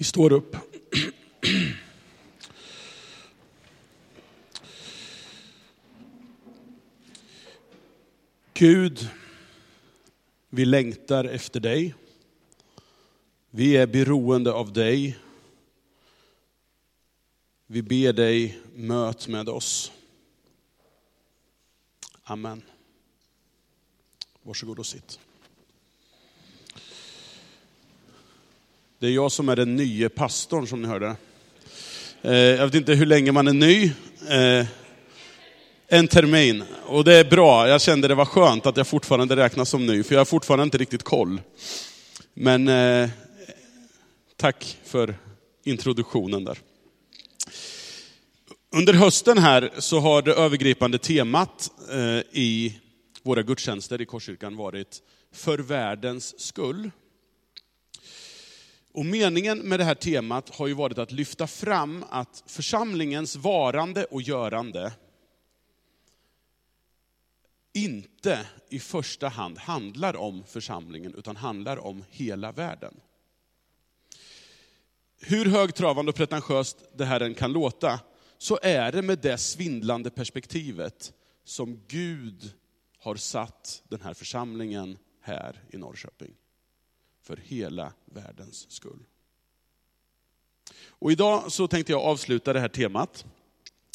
Vi står upp. Gud, vi längtar efter dig. Vi är beroende av dig. Vi ber dig, möt med oss. Amen. Varsågod och sitt. Det är jag som är den nye pastorn som ni hörde. Eh, jag vet inte hur länge man är ny. Eh, en termin. Och det är bra, jag kände det var skönt att jag fortfarande räknas som ny, för jag har fortfarande inte riktigt koll. Men eh, tack för introduktionen där. Under hösten här så har det övergripande temat i våra gudstjänster i Korskyrkan varit för världens skull. Och meningen med det här temat har ju varit att lyfta fram att församlingens varande och görande inte i första hand handlar om församlingen, utan handlar om hela världen. Hur högtravande och pretentiöst det här än kan låta, så är det med det svindlande perspektivet som Gud har satt den här församlingen här i Norrköping för hela världens skull. Och idag så tänkte jag avsluta det här temat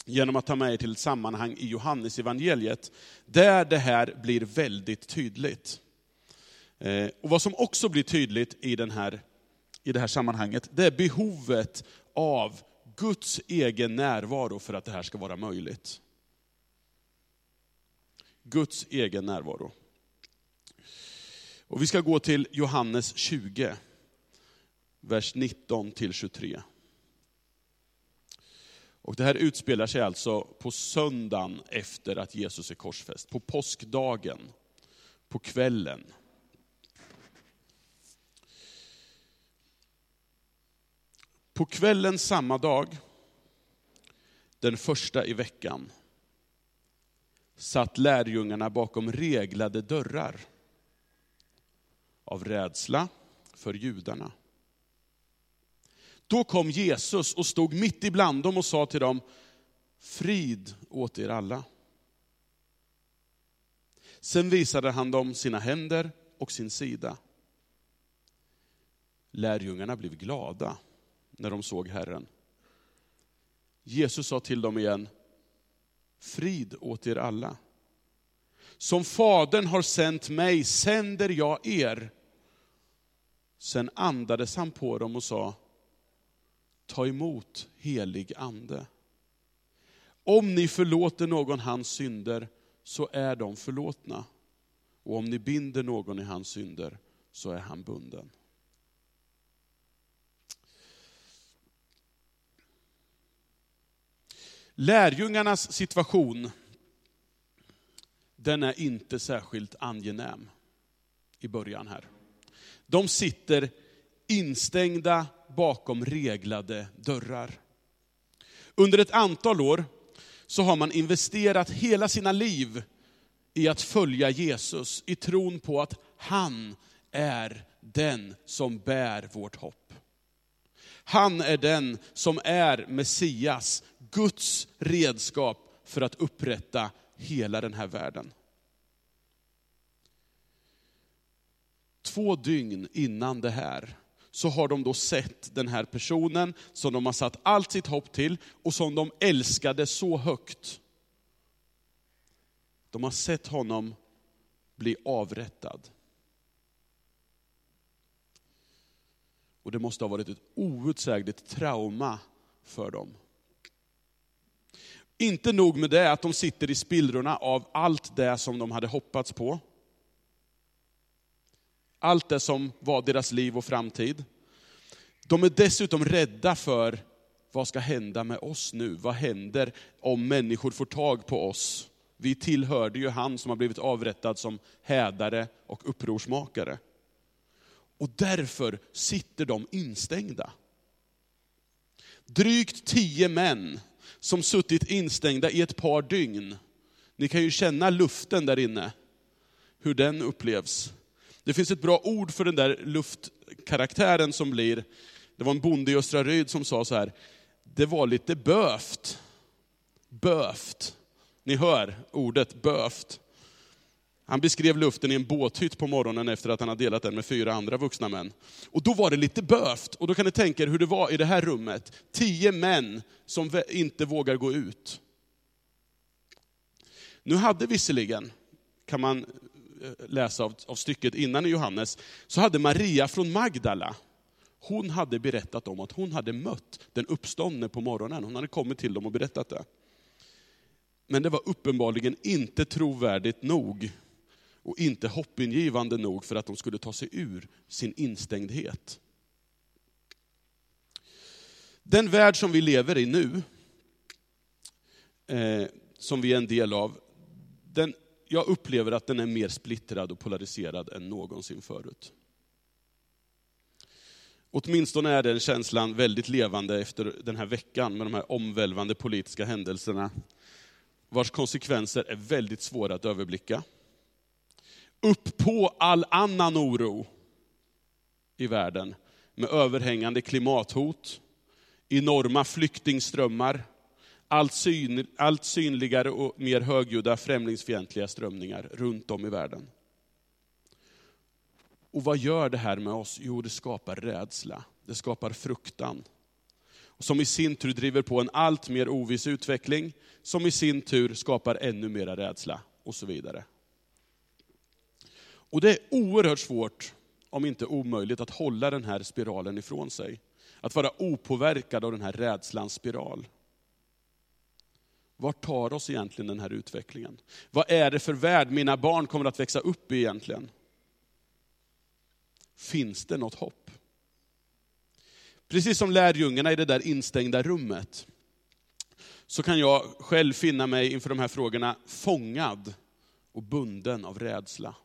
genom att ta med er till ett sammanhang i Johannes evangeliet där det här blir väldigt tydligt. Eh, och vad som också blir tydligt i, den här, i det här sammanhanget, det är behovet av Guds egen närvaro för att det här ska vara möjligt. Guds egen närvaro. Och vi ska gå till Johannes 20, vers 19 till 23. Och det här utspelar sig alltså på söndagen efter att Jesus är korsfäst, på påskdagen, på kvällen. På kvällen samma dag, den första i veckan, satt lärjungarna bakom reglade dörrar av rädsla för judarna. Då kom Jesus och stod mitt ibland dem och sa till dem, frid åt er alla. Sen visade han dem sina händer och sin sida. Lärjungarna blev glada när de såg Herren. Jesus sa till dem igen, frid åt er alla. Som Fadern har sänt mig sänder jag er. Sen andades han på dem och sa, ta emot helig ande. Om ni förlåter någon hans synder så är de förlåtna. Och om ni binder någon i hans synder så är han bunden. Lärjungarnas situation, den är inte särskilt angenäm i början här. De sitter instängda bakom reglade dörrar. Under ett antal år så har man investerat hela sina liv i att följa Jesus, i tron på att han är den som bär vårt hopp. Han är den som är Messias, Guds redskap för att upprätta hela den här världen. Två dygn innan det här så har de då sett den här personen som de har satt allt sitt hopp till och som de älskade så högt. De har sett honom bli avrättad. Och det måste ha varit ett outsägligt trauma för dem. Inte nog med det, att de sitter i spillrorna av allt det som de hade hoppats på. Allt det som var deras liv och framtid. De är dessutom rädda för vad ska hända med oss nu? Vad händer om människor får tag på oss? Vi tillhörde ju han som har blivit avrättad som hädare och upprorsmakare. Och därför sitter de instängda. Drygt tio män som suttit instängda i ett par dygn. Ni kan ju känna luften där inne, hur den upplevs. Det finns ett bra ord för den där luftkaraktären som blir, Det var en bonde i Östra Ryd som sa så här, det var lite böft. Böft. Ni hör ordet böft. Han beskrev luften i en båthytt på morgonen efter att han hade delat den med fyra andra vuxna män. Och då var det lite böft. Och då kan ni tänka er hur det var i det här rummet. Tio män som inte vågar gå ut. Nu hade visserligen, kan man eh, läsa av, av stycket innan i Johannes, så hade Maria från Magdala, hon hade berättat om att hon hade mött den uppståndne på morgonen. Hon hade kommit till dem och berättat det. Men det var uppenbarligen inte trovärdigt nog och inte hoppingivande nog för att de skulle ta sig ur sin instängdhet. Den värld som vi lever i nu, eh, som vi är en del av, den, jag upplever att den är mer splittrad och polariserad än någonsin förut. Åtminstone är den känslan väldigt levande efter den här veckan med de här omvälvande politiska händelserna, vars konsekvenser är väldigt svåra att överblicka. Upp på all annan oro i världen med överhängande klimathot, enorma flyktingströmmar, allt, syn, allt synligare och mer högljudda främlingsfientliga strömningar runt om i världen. Och vad gör det här med oss? Jo, det skapar rädsla, det skapar fruktan. Som i sin tur driver på en allt mer oviss utveckling, som i sin tur skapar ännu mera rädsla och så vidare. Och det är oerhört svårt, om inte omöjligt, att hålla den här spiralen ifrån sig. Att vara opåverkad av den här rädslans spiral. Vart tar oss egentligen den här utvecklingen? Vad är det för värld mina barn kommer att växa upp i egentligen? Finns det något hopp? Precis som lärjungarna i det där instängda rummet, så kan jag själv finna mig inför de här frågorna fångad och bunden av rädsla.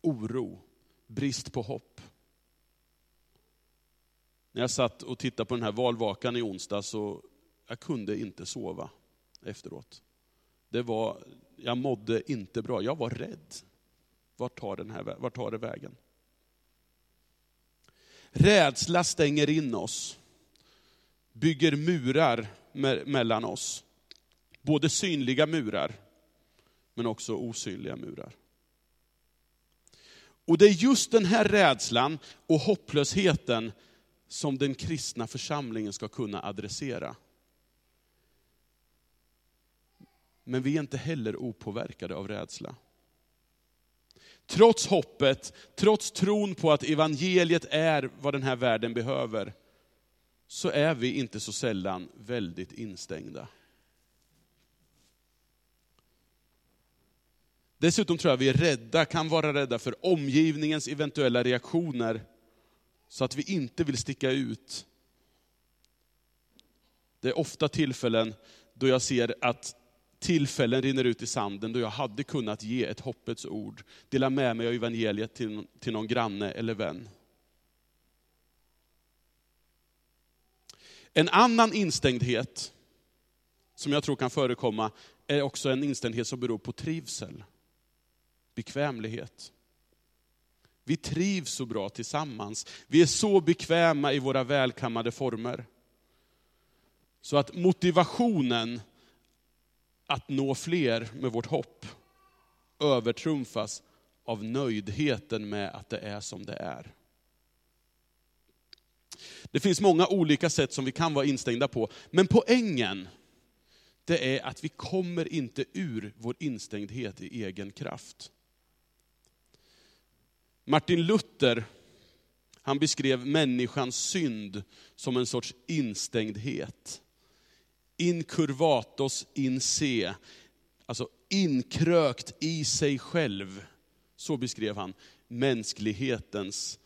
Oro, brist på hopp. När jag satt och tittade på den här valvakan i onsdag så jag kunde inte sova efteråt. Det var, jag mådde inte bra, jag var rädd. Vart tar, den här, vart tar det vägen? Rädsla stänger in oss, bygger murar mellan oss. Både synliga murar, men också osynliga murar. Och det är just den här rädslan och hopplösheten som den kristna församlingen ska kunna adressera. Men vi är inte heller opåverkade av rädsla. Trots hoppet, trots tron på att evangeliet är vad den här världen behöver, så är vi inte så sällan väldigt instängda. Dessutom tror jag vi är rädda, kan vara rädda för omgivningens eventuella reaktioner, så att vi inte vill sticka ut. Det är ofta tillfällen då jag ser att tillfällen rinner ut i sanden då jag hade kunnat ge ett hoppets ord, dela med mig av evangeliet till, till någon granne eller vän. En annan instängdhet som jag tror kan förekomma är också en instängdhet som beror på trivsel, bekvämlighet. Vi trivs så bra tillsammans. Vi är så bekväma i våra välkammade former. Så att motivationen att nå fler med vårt hopp övertrumfas av nöjdheten med att det är som det är. Det finns många olika sätt som vi kan vara instängda på, men poängen det är att vi kommer inte ur vår instängdhet i egen kraft. Martin Luther, han beskrev människans synd som en sorts instängdhet incurvatos in se, alltså inkrökt i sig själv. Så beskrev han mänsklighetens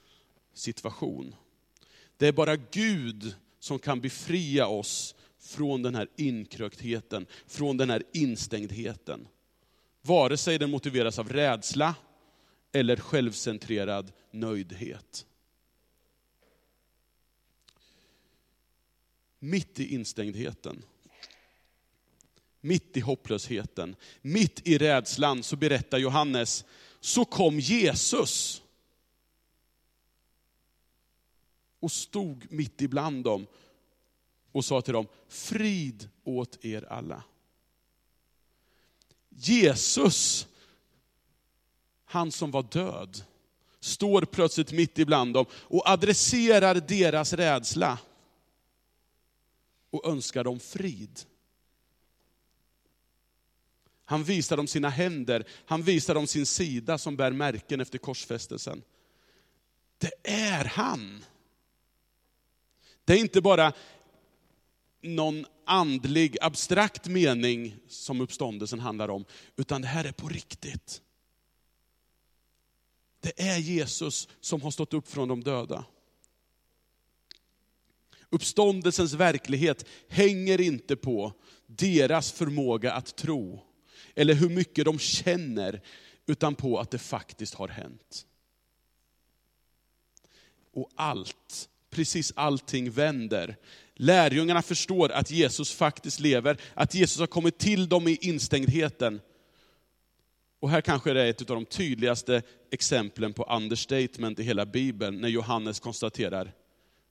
situation. Det är bara Gud som kan befria oss från den här inkröktheten, från den här instängdheten. Vare sig den motiveras av rädsla eller självcentrerad nöjdhet. Mitt i instängdheten mitt i hopplösheten, mitt i rädslan, så berättar Johannes, så kom Jesus. och stod mitt ibland dem och sa till dem, frid åt er alla. Jesus, han som var död, står plötsligt mitt ibland dem och adresserar deras rädsla och önskar dem frid. Han visar dem sina händer, han visar dem sin sida som bär märken efter korsfästelsen. Det är han. Det är inte bara någon andlig, abstrakt mening som uppståndelsen handlar om, utan det här är på riktigt. Det är Jesus som har stått upp från de döda. Uppståndelsens verklighet hänger inte på deras förmåga att tro, eller hur mycket de känner, utan på att det faktiskt har hänt. Och allt, precis allting vänder. Lärjungarna förstår att Jesus faktiskt lever, att Jesus har kommit till dem i instängdheten. Och här kanske det är ett av de tydligaste exemplen på understatement i hela Bibeln, när Johannes konstaterar,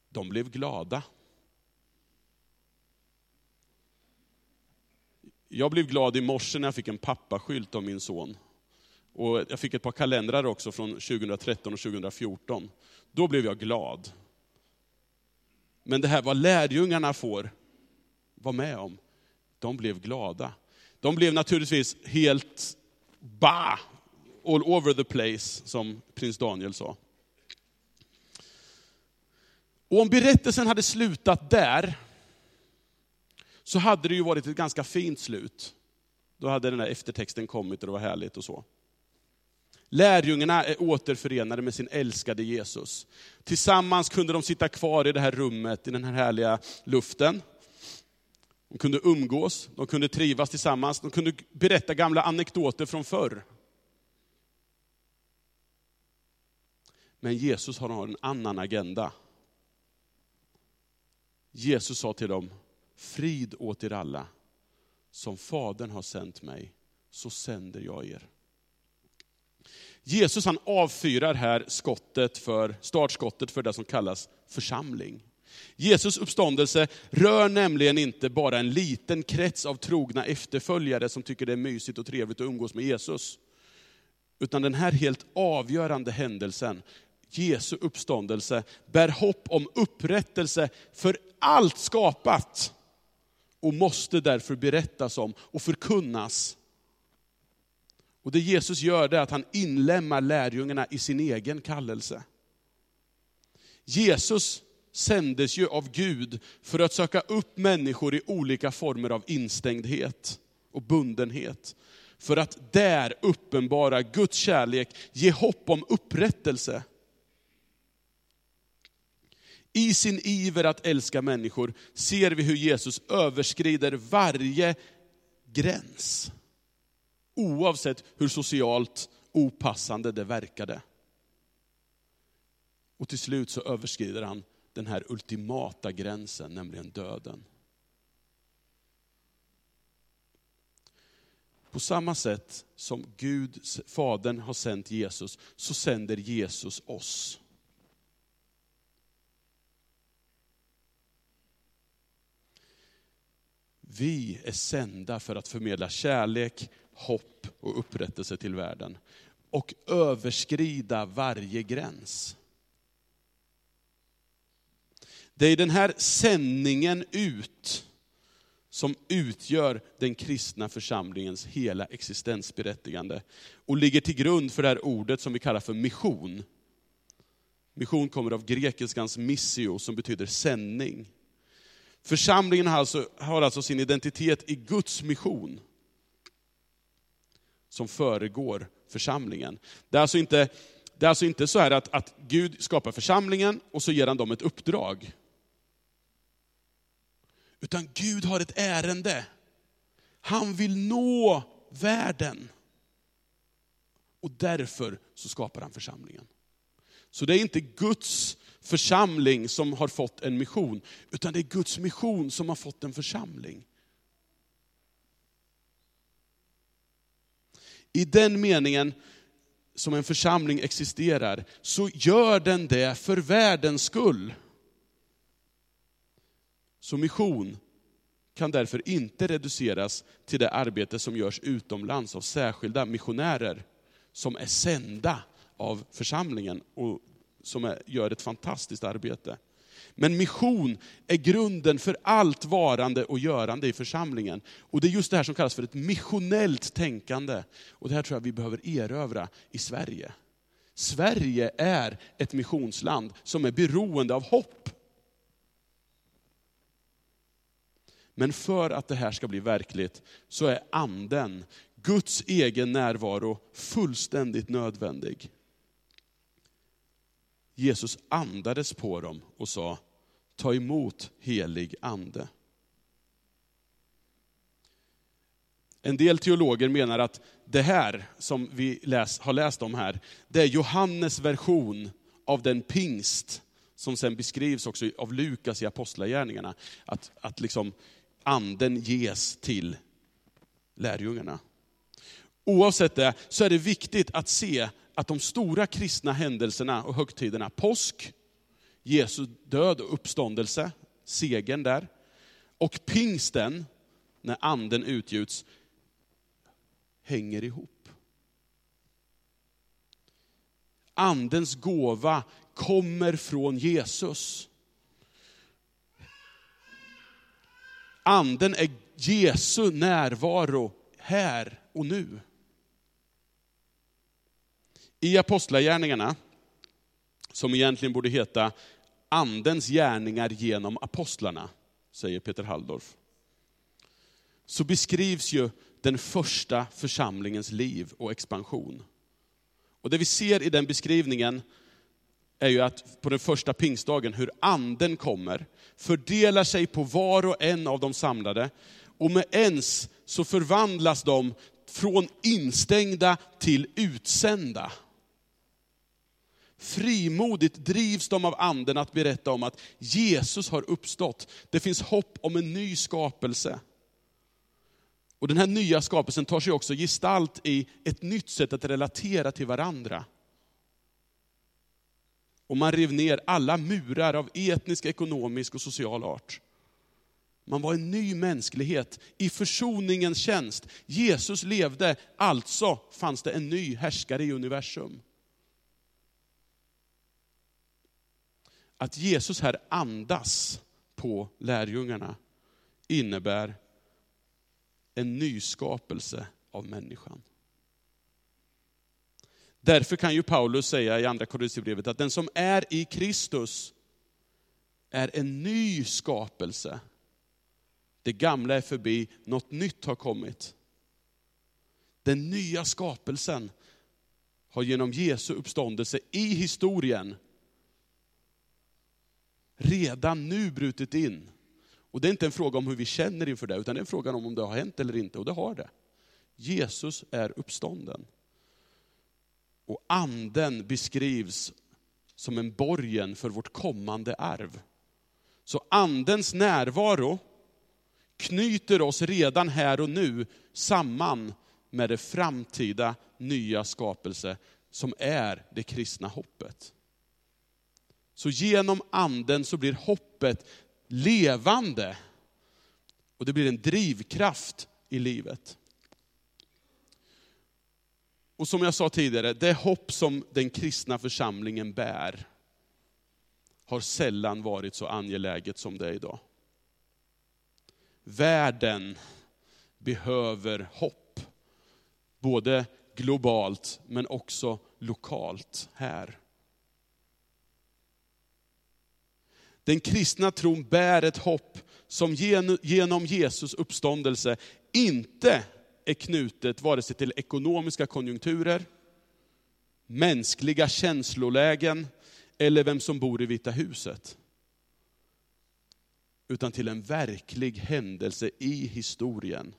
de blev glada. Jag blev glad i morse när jag fick en pappaskylt av min son. Och jag fick ett par kalendrar också från 2013 och 2014. Då blev jag glad. Men det här vad lärjungarna får vara med om, de blev glada. De blev naturligtvis helt ba, all over the place, som prins Daniel sa. Och om berättelsen hade slutat där, så hade det ju varit ett ganska fint slut. Då hade den här eftertexten kommit och det var härligt och så. Lärjungarna är återförenade med sin älskade Jesus. Tillsammans kunde de sitta kvar i det här rummet, i den här härliga luften. De kunde umgås, de kunde trivas tillsammans, de kunde berätta gamla anekdoter från förr. Men Jesus har en annan agenda. Jesus sa till dem, frid åt er alla. Som Fadern har sänt mig, så sänder jag er. Jesus han avfyrar här skottet för, startskottet för det som kallas församling. Jesus uppståndelse rör nämligen inte bara en liten krets av trogna efterföljare som tycker det är mysigt och trevligt att umgås med Jesus. Utan den här helt avgörande händelsen, Jesu uppståndelse, bär hopp om upprättelse för allt skapat. Och måste därför berättas om och förkunnas och det Jesus gör är att han inlämnar lärjungarna i sin egen kallelse. Jesus sändes ju av Gud för att söka upp människor i olika former av instängdhet och bundenhet. För att där uppenbara Guds kärlek, ge hopp om upprättelse. I sin iver att älska människor ser vi hur Jesus överskrider varje gräns oavsett hur socialt opassande det verkade. Och till slut så överskrider han den här ultimata gränsen, nämligen döden. På samma sätt som Gud, Fadern, har sänt Jesus, så sänder Jesus oss. Vi är sända för att förmedla kärlek, hopp och upprättelse till världen. Och överskrida varje gräns. Det är den här sändningen ut som utgör den kristna församlingens hela existensberättigande. Och ligger till grund för det här ordet som vi kallar för mission. Mission kommer av grekiskans missio som betyder sändning. Församlingen har alltså, har alltså sin identitet i Guds mission som föregår församlingen. Det är alltså inte, det är alltså inte så här att, att Gud skapar församlingen och så ger han dem ett uppdrag. Utan Gud har ett ärende. Han vill nå världen. Och därför så skapar han församlingen. Så det är inte Guds församling som har fått en mission, utan det är Guds mission som har fått en församling. I den meningen som en församling existerar, så gör den det för världens skull. Så mission kan därför inte reduceras till det arbete som görs utomlands av särskilda missionärer som är sända av församlingen och som är, gör ett fantastiskt arbete. Men mission är grunden för allt varande och görande i församlingen. Och det är just det här som kallas för ett missionellt tänkande. Och det här tror jag vi behöver erövra i Sverige. Sverige är ett missionsland som är beroende av hopp. Men för att det här ska bli verkligt så är anden, Guds egen närvaro, fullständigt nödvändig. Jesus andades på dem och sa, ta emot helig ande. En del teologer menar att det här som vi läs, har läst om här, det är Johannes version av den pingst som sen beskrivs också av Lukas i Apostlagärningarna. Att, att liksom anden ges till lärjungarna. Oavsett det så är det viktigt att se att de stora kristna händelserna och högtiderna, påsk, Jesu död och uppståndelse, segern där, och pingsten, när anden utgjuts, hänger ihop. Andens gåva kommer från Jesus. Anden är Jesu närvaro här och nu. I Apostlagärningarna, som egentligen borde heta Andens gärningar genom apostlarna, säger Peter Halldorf, så beskrivs ju den första församlingens liv och expansion. Och det vi ser i den beskrivningen är ju att på den första pingstdagen hur anden kommer, fördelar sig på var och en av de samlade, och med ens så förvandlas de från instängda till utsända. Frimodigt drivs de av anden att berätta om att Jesus har uppstått. Det finns hopp om en ny skapelse. Och den här nya skapelsen tar sig också gestalt i ett nytt sätt att relatera till varandra. Och man rev ner alla murar av etnisk, ekonomisk och social art. Man var en ny mänsklighet i försoningens tjänst. Jesus levde, alltså fanns det en ny härskare i universum. Att Jesus här andas på lärjungarna innebär en nyskapelse av människan. Därför kan ju Paulus säga i andra Korinthierbrevet att den som är i Kristus är en ny skapelse. Det gamla är förbi, något nytt har kommit. Den nya skapelsen har genom Jesu uppståndelse i historien redan nu brutit in. Och det är inte en fråga om hur vi känner inför det, utan det är en fråga om om det har hänt eller inte, och det har det. Jesus är uppstånden. Och anden beskrivs som en borgen för vårt kommande arv. Så andens närvaro knyter oss redan här och nu samman med det framtida nya skapelse som är det kristna hoppet. Så genom anden så blir hoppet levande. Och det blir en drivkraft i livet. Och som jag sa tidigare, det hopp som den kristna församlingen bär, har sällan varit så angeläget som det är idag. Världen behöver hopp. Både globalt men också lokalt här. Den kristna tron bär ett hopp som genom Jesus uppståndelse inte är knutet vare sig till ekonomiska konjunkturer, mänskliga känslolägen eller vem som bor i Vita huset. Utan till en verklig händelse i historien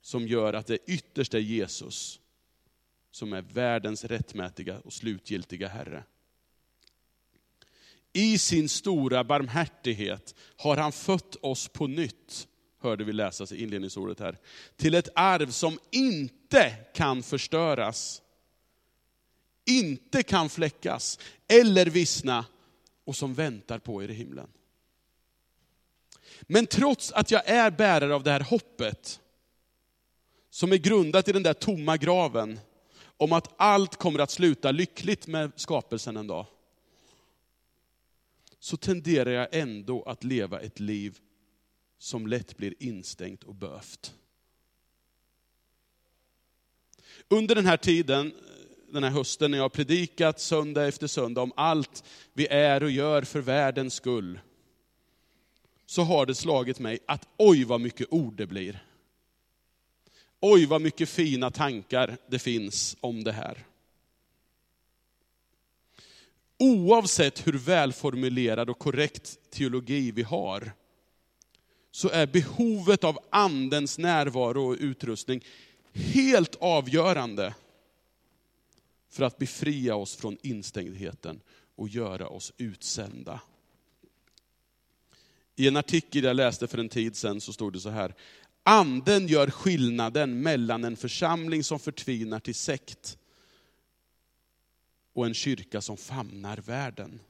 som gör att det ytterst är Jesus som är världens rättmätiga och slutgiltiga Herre. I sin stora barmhärtighet har han fött oss på nytt, hörde vi läsas i inledningsordet här, till ett arv som inte kan förstöras, inte kan fläckas eller vissna och som väntar på er i himlen. Men trots att jag är bärare av det här hoppet, som är grundat i den där tomma graven, om att allt kommer att sluta lyckligt med skapelsen en dag, så tenderar jag ändå att leva ett liv som lätt blir instängt och bövt. Under den här tiden, den här hösten, när jag har predikat söndag efter söndag om allt vi är och gör för världens skull, så har det slagit mig att oj vad mycket ord det blir. Oj vad mycket fina tankar det finns om det här. Oavsett hur välformulerad och korrekt teologi vi har, så är behovet av andens närvaro och utrustning helt avgörande för att befria oss från instängdheten och göra oss utsända. I en artikel jag läste för en tid sedan så stod det så här, anden gör skillnaden mellan en församling som förtvinar till sekt och en kyrka som famnar världen.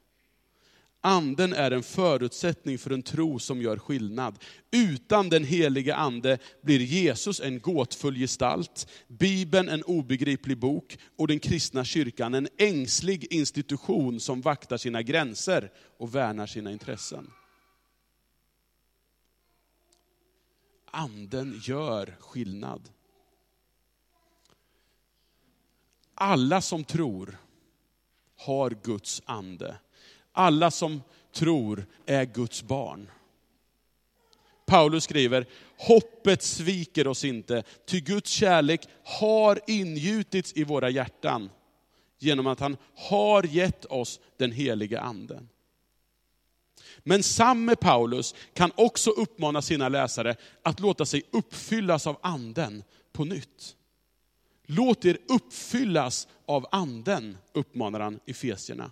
Anden är en förutsättning för en tro som gör skillnad. Utan den helige ande blir Jesus en gåtfull gestalt, Bibeln en obegriplig bok och den kristna kyrkan en ängslig institution som vaktar sina gränser och värnar sina intressen. Anden gör skillnad. Alla som tror har Guds ande. Alla som tror är Guds barn. Paulus skriver, hoppet sviker oss inte, ty Guds kärlek har ingjutits i våra hjärtan genom att han har gett oss den heliga anden. Men samme Paulus kan också uppmana sina läsare att låta sig uppfyllas av anden på nytt. Låt er uppfyllas av anden, uppmanar han Efesierna.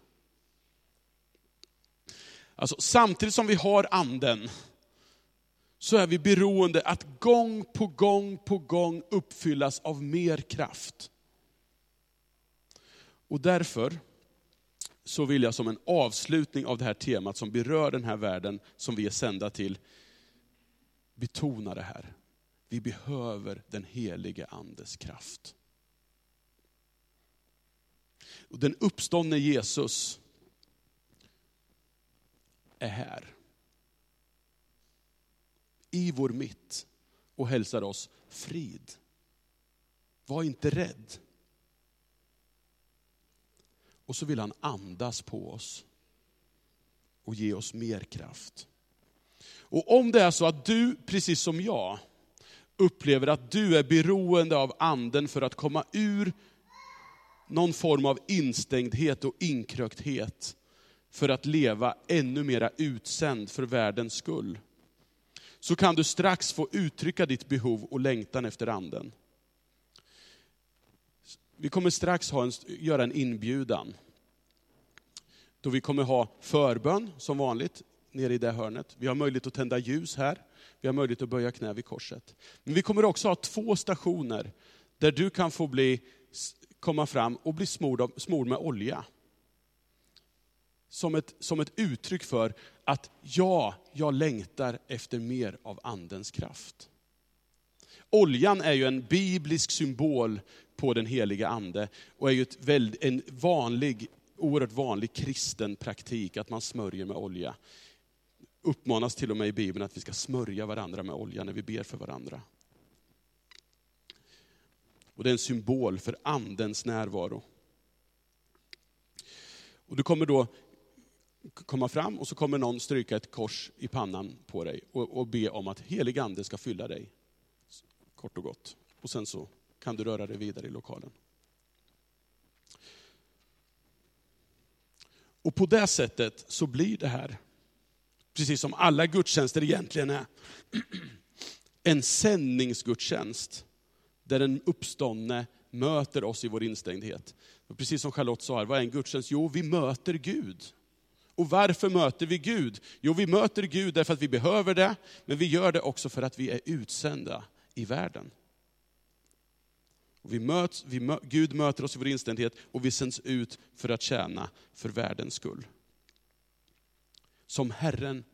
Alltså, samtidigt som vi har anden, så är vi beroende att gång på gång på gång uppfyllas av mer kraft. Och därför så vill jag som en avslutning av det här temat som berör den här världen som vi är sända till, betona det här. Vi behöver den helige andes kraft. Och den uppståndne Jesus är här. I vår mitt och hälsar oss frid. Var inte rädd. Och så vill han andas på oss och ge oss mer kraft. Och om det är så att du, precis som jag, upplever att du är beroende av anden för att komma ur någon form av instängdhet och inkrökthet, för att leva ännu mera utsänd för världens skull, så kan du strax få uttrycka ditt behov och längtan efter anden. Vi kommer strax ha en, göra en inbjudan. Då vi kommer ha förbön som vanligt nere i det hörnet. Vi har möjlighet att tända ljus här. Vi har möjlighet att böja knä vid korset. Men vi kommer också ha två stationer där du kan få bli, komma fram och bli smord, smord med olja. Som ett, som ett uttryck för att ja, jag längtar efter mer av andens kraft. Oljan är ju en biblisk symbol på den heliga ande och är ju ett en vanlig, oerhört vanlig kristen praktik att man smörjer med olja. Uppmanas till och med i Bibeln att vi ska smörja varandra med olja när vi ber för varandra. Och det är en symbol för andens närvaro. Och du kommer då komma fram och så kommer någon stryka ett kors i pannan på dig och, och be om att helig ande ska fylla dig. Kort och gott. Och sen så kan du röra dig vidare i lokalen. Och på det sättet så blir det här, precis som alla gudstjänster egentligen är, en sändningsgudstjänst där den uppståndne möter oss i vår instängdhet. Och precis som Charlotte sa, här, vad är en gudstjänst? Jo, vi möter Gud. Och varför möter vi Gud? Jo, vi möter Gud därför att vi behöver det, men vi gör det också för att vi är utsända i världen. Och vi möts, vi mö, Gud möter oss i vår inständighet och vi sänds ut för att tjäna för världens skull. Som Herren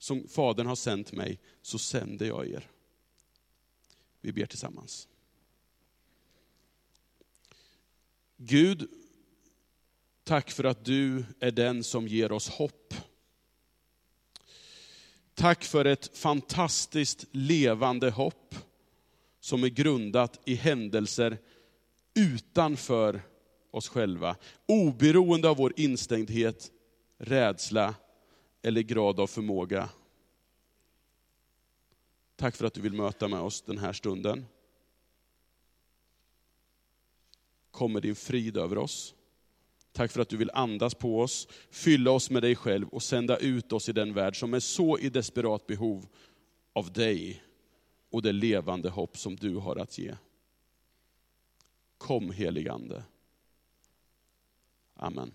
som Fadern har sänt mig, så sänder jag er. Vi ber tillsammans. Gud, tack för att du är den som ger oss hopp. Tack för ett fantastiskt levande hopp som är grundat i händelser utanför oss själva, oberoende av vår instängdhet, rädsla eller grad av förmåga. Tack för att du vill möta med oss den här stunden. Kom med din frid över oss. Tack för att du vill andas på oss, fylla oss med dig själv och sända ut oss i den värld som är så i desperat behov av dig och det levande hopp som du har att ge. Kom heligande. Amen.